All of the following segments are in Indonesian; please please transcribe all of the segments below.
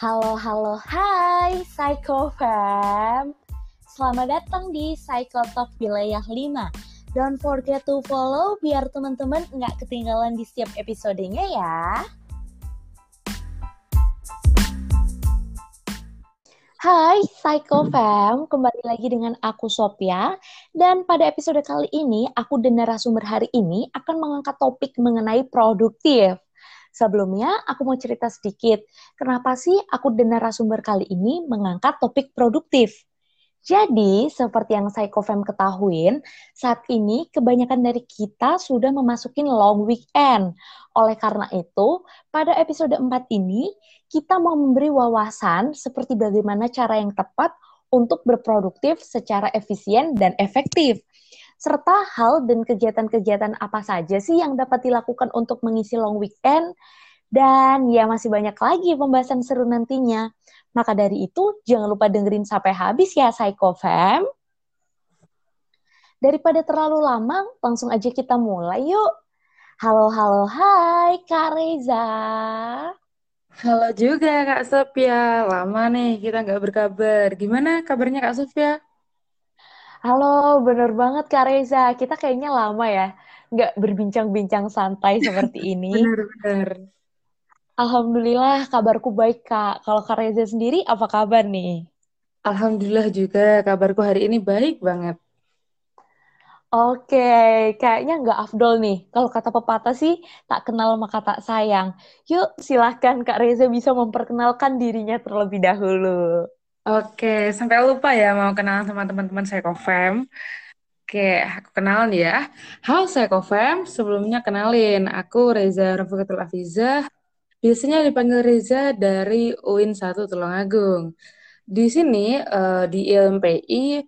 Halo, halo, hai Psycho Fam. Selamat datang di Psycho Talk Wilayah 5. Don't forget to follow biar teman-teman nggak ketinggalan di setiap episodenya ya. Hai Psycho Fam, kembali lagi dengan aku Sophia. Dan pada episode kali ini, aku dan narasumber hari ini akan mengangkat topik mengenai produktif. Sebelumnya, aku mau cerita sedikit. Kenapa sih aku dan narasumber kali ini mengangkat topik produktif? Jadi, seperti yang saya Psychofam ketahuin, saat ini kebanyakan dari kita sudah memasukin long weekend. Oleh karena itu, pada episode 4 ini, kita mau memberi wawasan seperti bagaimana cara yang tepat untuk berproduktif secara efisien dan efektif serta hal dan kegiatan-kegiatan apa saja sih yang dapat dilakukan untuk mengisi long weekend, dan ya masih banyak lagi pembahasan seru nantinya. Maka dari itu, jangan lupa dengerin sampai habis ya Psycho Fam. Daripada terlalu lama, langsung aja kita mulai yuk. Halo, halo, hai Kak Reza. Halo juga Kak Sofia, lama nih kita nggak berkabar. Gimana kabarnya Kak Sofia? Halo, bener banget Kak Reza. Kita kayaknya lama ya nggak berbincang-bincang santai seperti ini. Bener-bener. Alhamdulillah kabarku baik Kak. Kalau Kak Reza sendiri apa kabar nih? Alhamdulillah juga kabarku hari ini baik banget. Oke, kayaknya nggak afdol nih. Kalau kata pepatah sih, tak kenal maka tak sayang. Yuk, silahkan Kak Reza bisa memperkenalkan dirinya terlebih dahulu. Oke, sampai lupa ya mau kenalan sama teman-teman Psychofam. Oke, aku kenalan ya. Halo Psychofam, sebelumnya kenalin, aku Reza Rafikatul Afizah. Biasanya dipanggil Reza dari UIN 1 Tulungagung. Di sini, uh, di ILMPI,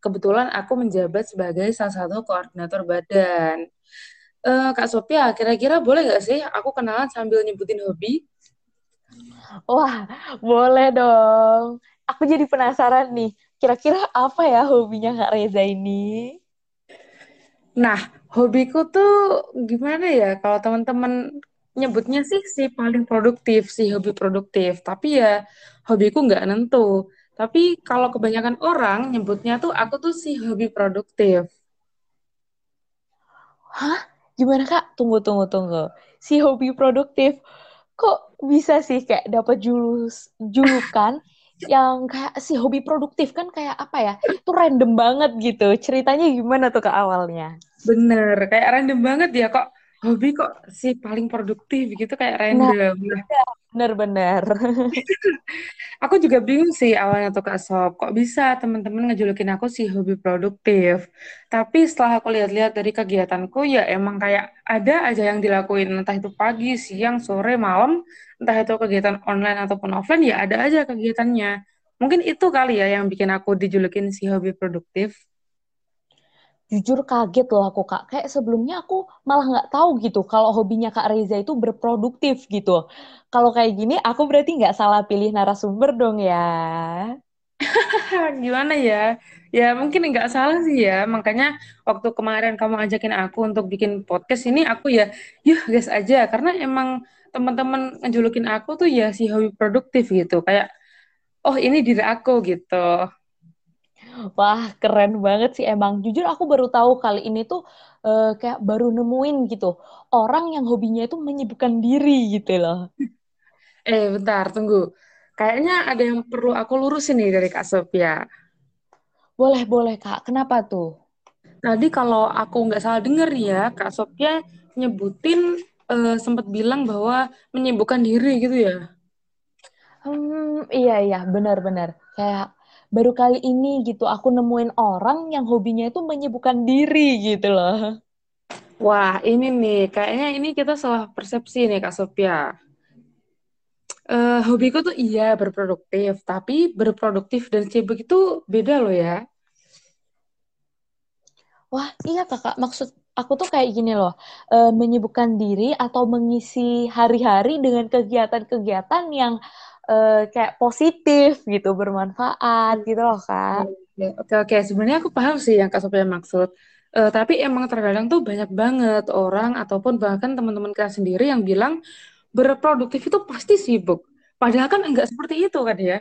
kebetulan aku menjabat sebagai salah satu koordinator badan. Uh, Kak Sophia, kira-kira boleh nggak sih aku kenalan sambil nyebutin hobi? Wah, boleh dong aku jadi penasaran nih, kira-kira apa ya hobinya Kak Reza ini? Nah, hobiku tuh gimana ya? Kalau teman-teman nyebutnya sih si paling produktif, si hobi produktif. Tapi ya hobiku nggak nentu. Tapi kalau kebanyakan orang nyebutnya tuh aku tuh si hobi produktif. Hah? Gimana Kak? Tunggu, tunggu, tunggu. Si hobi produktif, kok bisa sih kayak dapat julus julukan yang kayak si hobi produktif kan kayak apa ya? Itu random banget gitu. Ceritanya gimana tuh ke awalnya? Bener, kayak random banget ya kok hobi kok si paling produktif gitu kayak nah, random. Nah, bener-bener. aku juga bingung sih awalnya tuh Kak Sob, kok bisa teman-teman ngejulukin aku si hobi produktif. Tapi setelah aku lihat-lihat dari kegiatanku ya emang kayak ada aja yang dilakuin entah itu pagi, siang, sore, malam, entah itu kegiatan online ataupun offline ya ada aja kegiatannya. Mungkin itu kali ya yang bikin aku dijulukin si hobi produktif jujur kaget loh aku kak. Kayak sebelumnya aku malah nggak tahu gitu kalau hobinya kak Reza itu berproduktif gitu. Kalau kayak gini aku berarti nggak salah pilih narasumber dong ya. Gimana ya? Ya mungkin nggak salah sih ya. Makanya waktu kemarin kamu ajakin aku untuk bikin podcast ini aku ya yuk guys aja. Karena emang teman-teman ngejulukin aku tuh ya si hobi produktif gitu. Kayak oh ini diri aku gitu Wah, keren banget sih emang. Jujur aku baru tahu kali ini tuh uh, kayak baru nemuin gitu. Orang yang hobinya itu menyibukkan diri gitu loh. Eh, bentar, tunggu. Kayaknya ada yang perlu aku lurusin nih dari Kak Sophia. Boleh, boleh Kak. Kenapa tuh? Tadi kalau aku nggak salah denger ya, Kak Sophia nyebutin uh, sempat bilang bahwa menyibukkan diri gitu ya. Hmm, iya, iya, benar-benar. Kayak baru kali ini gitu aku nemuin orang yang hobinya itu menyibukkan diri gitu loh. Wah, ini nih, kayaknya ini kita salah persepsi nih Kak Sophia. Uh, hobiku tuh iya berproduktif, tapi berproduktif dan sibuk itu beda loh ya. Wah, iya kakak, maksud aku tuh kayak gini loh, uh, menyibukkan diri atau mengisi hari-hari dengan kegiatan-kegiatan yang uh, kayak positif gitu, bermanfaat gitu loh kak. Oke oke, sebenarnya aku paham sih yang kak Sophia maksud. Uh, tapi emang terkadang tuh banyak banget orang ataupun bahkan teman-teman kita sendiri yang bilang berproduktif itu pasti sibuk. Padahal kan enggak seperti itu kan ya.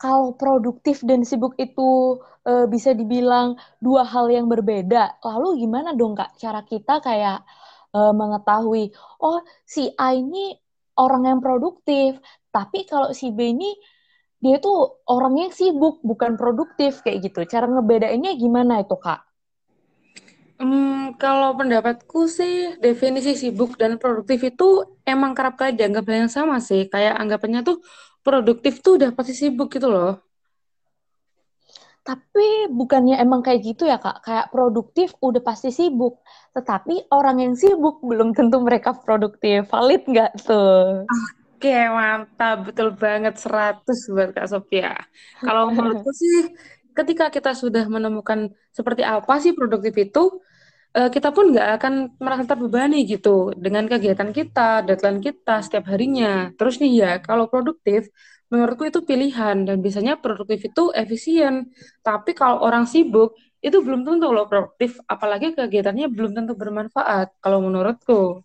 Kalau produktif dan sibuk itu e, bisa dibilang dua hal yang berbeda, lalu gimana dong Kak cara kita kayak e, mengetahui, oh si A ini orang yang produktif, tapi kalau si B ini dia tuh orangnya sibuk, bukan produktif kayak gitu. Cara ngebedainnya gimana itu Kak? Hmm, kalau pendapatku sih definisi sibuk dan produktif itu emang kerap kali dianggap hal yang sama sih. Kayak anggapannya tuh produktif tuh udah pasti sibuk gitu loh. Tapi bukannya emang kayak gitu ya Kak? Kayak produktif udah pasti sibuk. Tetapi orang yang sibuk belum tentu mereka produktif. Valid nggak tuh? Oke, mantap. Betul banget 100 buat Kak Sophia. Kalau menurutku sih ketika kita sudah menemukan seperti apa sih produktif itu, eh, kita pun nggak akan merasa terbebani gitu dengan kegiatan kita, deadline kita setiap harinya. Terus nih ya, kalau produktif, menurutku itu pilihan dan biasanya produktif itu efisien. Tapi kalau orang sibuk, itu belum tentu loh produktif, apalagi kegiatannya belum tentu bermanfaat kalau menurutku.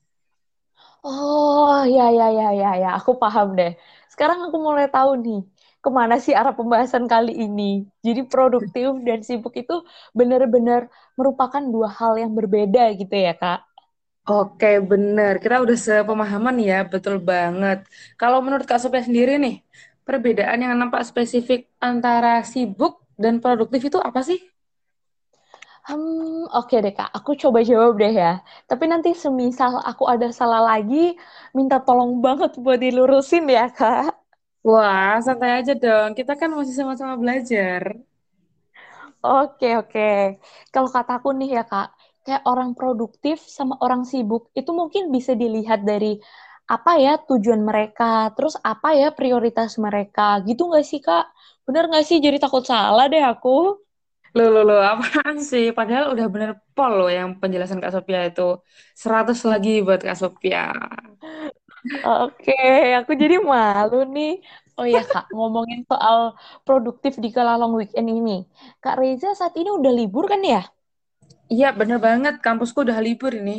Oh, ya, ya, ya, ya, ya. Aku paham deh. Sekarang aku mulai tahu nih, ke mana sih arah pembahasan kali ini. Jadi produktif dan sibuk itu benar-benar merupakan dua hal yang berbeda gitu ya, Kak. Oke, bener. Kita udah sepemahaman ya, betul banget. Kalau menurut Kak Sophia sendiri nih, perbedaan yang nampak spesifik antara sibuk dan produktif itu apa sih? Hmm, oke deh Kak, aku coba jawab deh ya. Tapi nanti semisal aku ada salah lagi, minta tolong banget buat dilurusin ya Kak. Wah, santai aja dong. Kita kan masih sama-sama belajar. Oke, oke. Kalau kataku nih ya Kak, kayak orang produktif sama orang sibuk itu mungkin bisa dilihat dari apa ya tujuan mereka, terus apa ya prioritas mereka, gitu nggak sih Kak? Bener nggak sih? Jadi takut salah deh aku. Loh, loh, loh, apaan sih? Padahal udah bener pol loh yang penjelasan Kak Sophia itu. 100 lagi buat Kak Sophia. Oke, aku jadi malu nih. Oh ya Kak, ngomongin soal produktif di kala long weekend ini. Kak Reza saat ini udah libur kan ya? Iya, bener banget. Kampusku udah libur ini.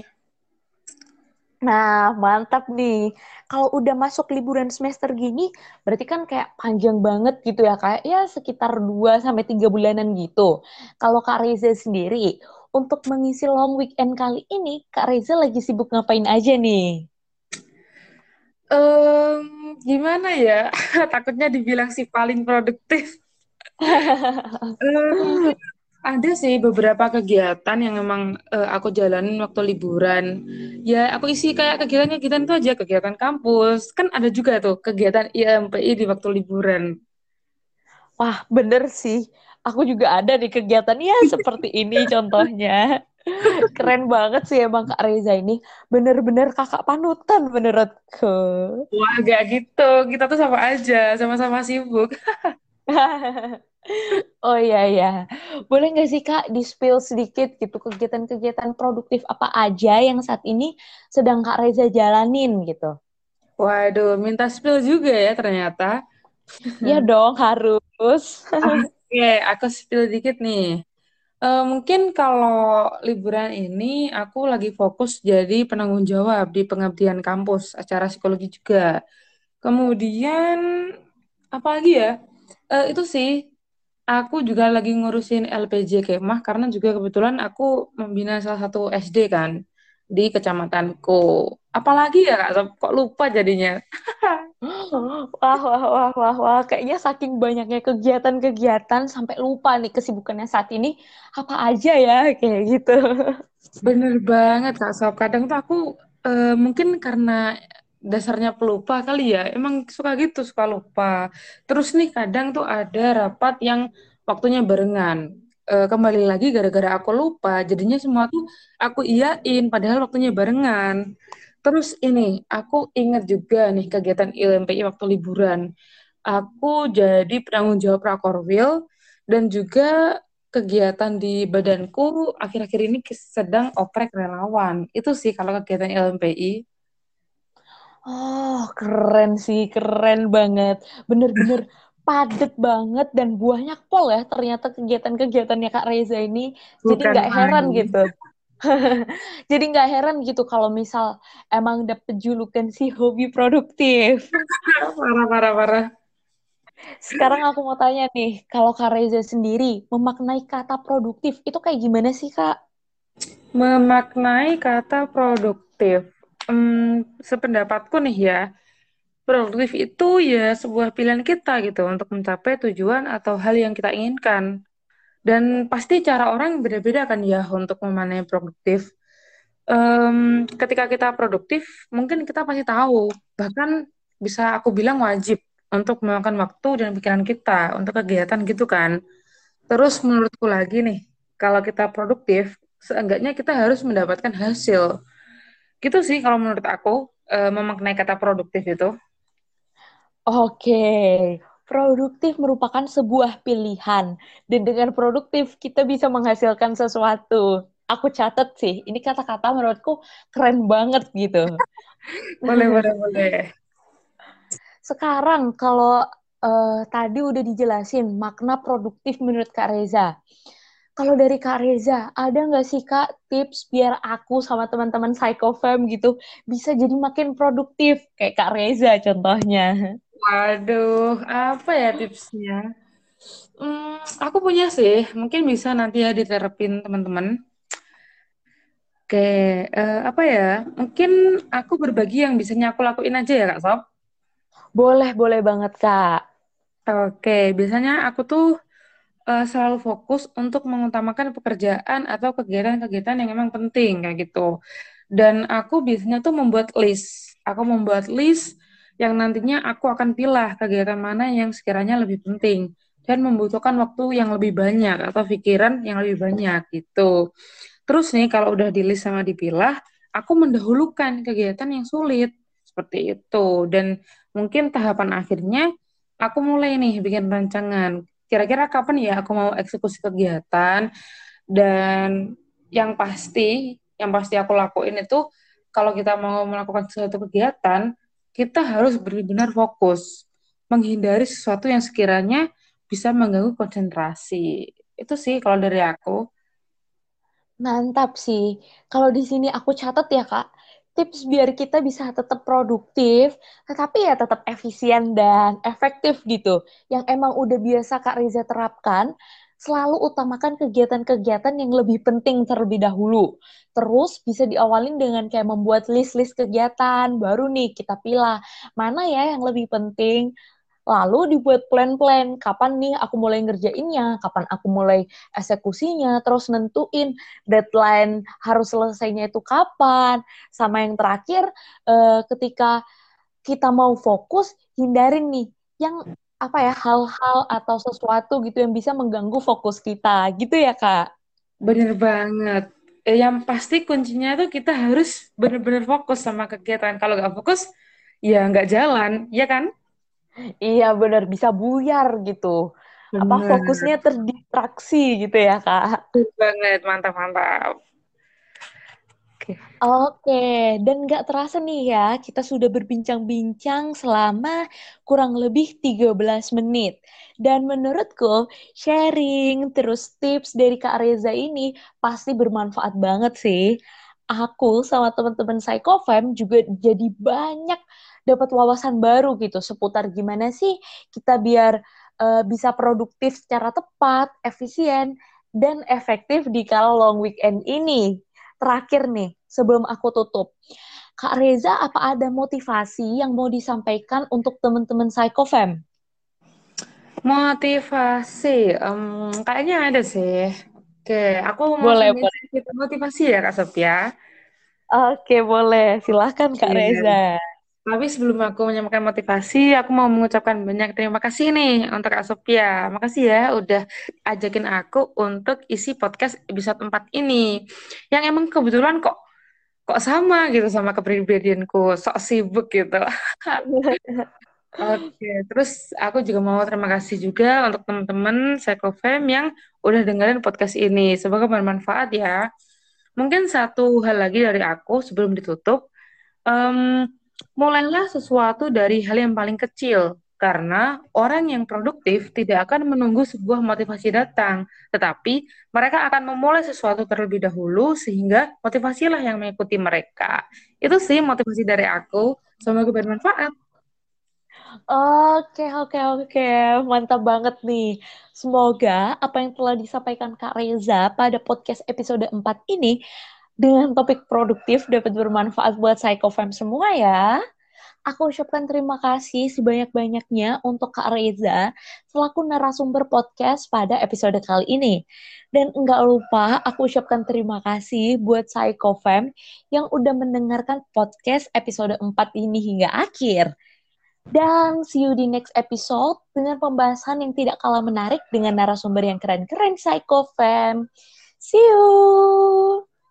Nah, mantap nih. Kalau udah masuk liburan semester gini, berarti kan kayak panjang banget gitu ya, kayak ya sekitar 2 sampai 3 bulanan gitu. Kalau Kak Reza sendiri, untuk mengisi long weekend kali ini, Kak Reza lagi sibuk ngapain aja nih? Em, gimana ya? Takutnya dibilang si paling produktif. Mungkin ada sih beberapa kegiatan yang memang eh, aku jalanin waktu liburan. Ya, aku isi kayak kegiatan-kegiatan itu aja, kegiatan kampus. Kan ada juga tuh kegiatan IMPI di waktu liburan. Wah, bener sih. Aku juga ada di kegiatan ya seperti ini contohnya. Keren banget sih emang Kak Reza ini. Bener-bener kakak panutan menurutku. Wah, gak gitu. Kita tuh sama aja, sama-sama sibuk. Oh iya iya. Boleh nggak sih Kak di-spill sedikit gitu kegiatan-kegiatan produktif apa aja yang saat ini sedang Kak Reza jalanin gitu? Waduh, minta spill juga ya ternyata. Ya dong harus. Oke, aku spill dikit nih. Eh, mungkin kalau liburan ini aku lagi fokus jadi penanggung jawab di pengabdian kampus, acara psikologi juga. Kemudian apa lagi ya? Eh, itu sih aku juga lagi ngurusin LPJ Kemah karena juga kebetulan aku membina salah satu SD kan di kecamatanku. Apalagi ya Kak, Sob? kok lupa jadinya. Wah, wah, wah, wah, wah. Kayaknya saking banyaknya kegiatan-kegiatan sampai lupa nih kesibukannya saat ini apa aja ya kayak gitu. Bener banget Kak Sob. Kadang tuh aku eh, mungkin karena dasarnya pelupa kali ya. Emang suka gitu, suka lupa. Terus nih kadang tuh ada rapat yang waktunya barengan. Eh, kembali lagi gara-gara aku lupa, jadinya semua tuh aku iyain padahal waktunya barengan. Terus ini, aku ingat juga nih kegiatan ILMPI waktu liburan. Aku jadi penanggung jawab Rakorwil dan juga kegiatan di badanku akhir-akhir ini sedang oprek relawan. Itu sih kalau kegiatan LMPI. Oh, keren sih, keren banget. Bener-bener padet banget dan banyak pol ya ternyata kegiatan-kegiatannya Kak Reza ini. Jadi Bukan nggak heran gitu. Jadi nggak heran gitu kalau misal emang dapet julukan si hobi produktif. Parah, parah, parah. Sekarang aku mau tanya nih, kalau Kak Reza sendiri memaknai kata produktif itu kayak gimana sih Kak? Memaknai kata produktif. Hmm, sependapatku nih ya, produktif itu ya sebuah pilihan kita gitu untuk mencapai tujuan atau hal yang kita inginkan. Dan pasti cara orang beda-beda kan ya untuk memaknai produktif. Em, ketika kita produktif, mungkin kita pasti tahu, bahkan bisa aku bilang wajib untuk meluangkan waktu dan pikiran kita untuk kegiatan gitu kan. Terus menurutku lagi nih, kalau kita produktif, seenggaknya kita harus mendapatkan hasil. Gitu sih kalau menurut aku, eh, memaknai kata produktif itu. Oke, produktif merupakan sebuah pilihan. Dan dengan produktif kita bisa menghasilkan sesuatu. Aku catat sih, ini kata-kata menurutku keren banget gitu. Boleh, boleh, boleh. Sekarang kalau eh, tadi udah dijelasin makna produktif menurut Kak Reza. Kalau dari Kak Reza, ada nggak sih Kak tips biar aku sama teman-teman Psychofam gitu bisa jadi makin produktif kayak Kak Reza contohnya? Waduh, apa ya tipsnya? Hmm, aku punya sih, mungkin bisa nanti ya diterapin teman-teman. Oke, eh, apa ya? Mungkin aku berbagi yang bisanya aku lakuin aja ya, Kak Sob. Boleh, boleh banget Kak. Oke, biasanya aku tuh eh, selalu fokus untuk mengutamakan pekerjaan atau kegiatan-kegiatan yang memang penting kayak gitu. Dan aku biasanya tuh membuat list. Aku membuat list yang nantinya aku akan pilih kegiatan mana yang sekiranya lebih penting dan membutuhkan waktu yang lebih banyak atau pikiran yang lebih banyak gitu. Terus nih kalau udah di list sama dipilah, aku mendahulukan kegiatan yang sulit seperti itu. Dan mungkin tahapan akhirnya aku mulai nih bikin rancangan. Kira-kira kapan ya aku mau eksekusi kegiatan dan yang pasti, yang pasti aku lakuin itu kalau kita mau melakukan suatu kegiatan, kita harus benar-benar fokus, menghindari sesuatu yang sekiranya bisa mengganggu konsentrasi. Itu sih kalau dari aku. Mantap sih. Kalau di sini aku catat ya, Kak, tips biar kita bisa tetap produktif, tetapi ya tetap efisien dan efektif gitu. Yang emang udah biasa Kak Riza terapkan, selalu utamakan kegiatan-kegiatan yang lebih penting terlebih dahulu. Terus bisa diawalin dengan kayak membuat list-list kegiatan, baru nih kita pilih mana ya yang lebih penting, Lalu dibuat plan-plan, kapan nih aku mulai ngerjainnya, kapan aku mulai eksekusinya, terus nentuin deadline harus selesainya itu kapan. Sama yang terakhir, eh, ketika kita mau fokus, hindarin nih yang apa ya hal-hal atau sesuatu gitu yang bisa mengganggu fokus kita, gitu ya Kak? Bener banget. Eh, yang pasti kuncinya tuh kita harus benar-benar fokus sama kegiatan. Kalau nggak fokus, ya nggak jalan, ya kan? Iya benar bisa buyar gitu. Apa Bener. fokusnya terdistraksi gitu ya Kak? Banget, mantap, mantap. Oke. Oke, dan nggak terasa nih ya, kita sudah berbincang-bincang selama kurang lebih 13 menit. Dan menurutku, sharing terus tips dari Kak Reza ini pasti bermanfaat banget sih. Aku sama teman-teman Psychofam juga jadi banyak dapat wawasan baru gitu seputar gimana sih kita biar eh, bisa produktif secara tepat, efisien, dan efektif di kala long weekend ini. Terakhir nih, sebelum aku tutup. Kak Reza, apa ada motivasi yang mau disampaikan untuk teman-teman Psychofam? Motivasi, em, kayaknya ada sih. Oke, aku mau Boleh, boleh. Cerita motivasi ya, Kak Sophia. Oke, boleh. Silahkan, Kak Reza. Oke. Tapi sebelum aku menyampaikan motivasi, aku mau mengucapkan banyak terima kasih nih untuk Kak Sophia. Makasih ya udah ajakin aku untuk isi podcast episode 4 ini. Yang emang kebetulan kok kok sama gitu sama kepribadianku, sok sibuk gitu. Oke, terus aku juga mau terima kasih juga untuk teman-teman Psychofam yang udah dengerin podcast ini. Semoga bermanfaat ya. Mungkin satu hal lagi dari aku sebelum ditutup, em, mulailah sesuatu dari hal yang paling kecil. Karena orang yang produktif tidak akan menunggu sebuah motivasi datang, tetapi mereka akan memulai sesuatu terlebih dahulu sehingga motivasilah yang mengikuti mereka. Itu sih motivasi dari aku. Semoga bermanfaat. Oke, oke, oke. Mantap banget nih. Semoga apa yang telah disampaikan Kak Reza pada podcast episode 4 ini dengan topik produktif dapat bermanfaat buat Psychofam semua ya. Aku ucapkan terima kasih sebanyak-banyaknya untuk Kak Reza selaku narasumber podcast pada episode kali ini. Dan enggak lupa aku ucapkan terima kasih buat Psychofam yang udah mendengarkan podcast episode 4 ini hingga akhir. Dan see you di next episode dengan pembahasan yang tidak kalah menarik dengan narasumber yang keren-keren Psychofam. See you!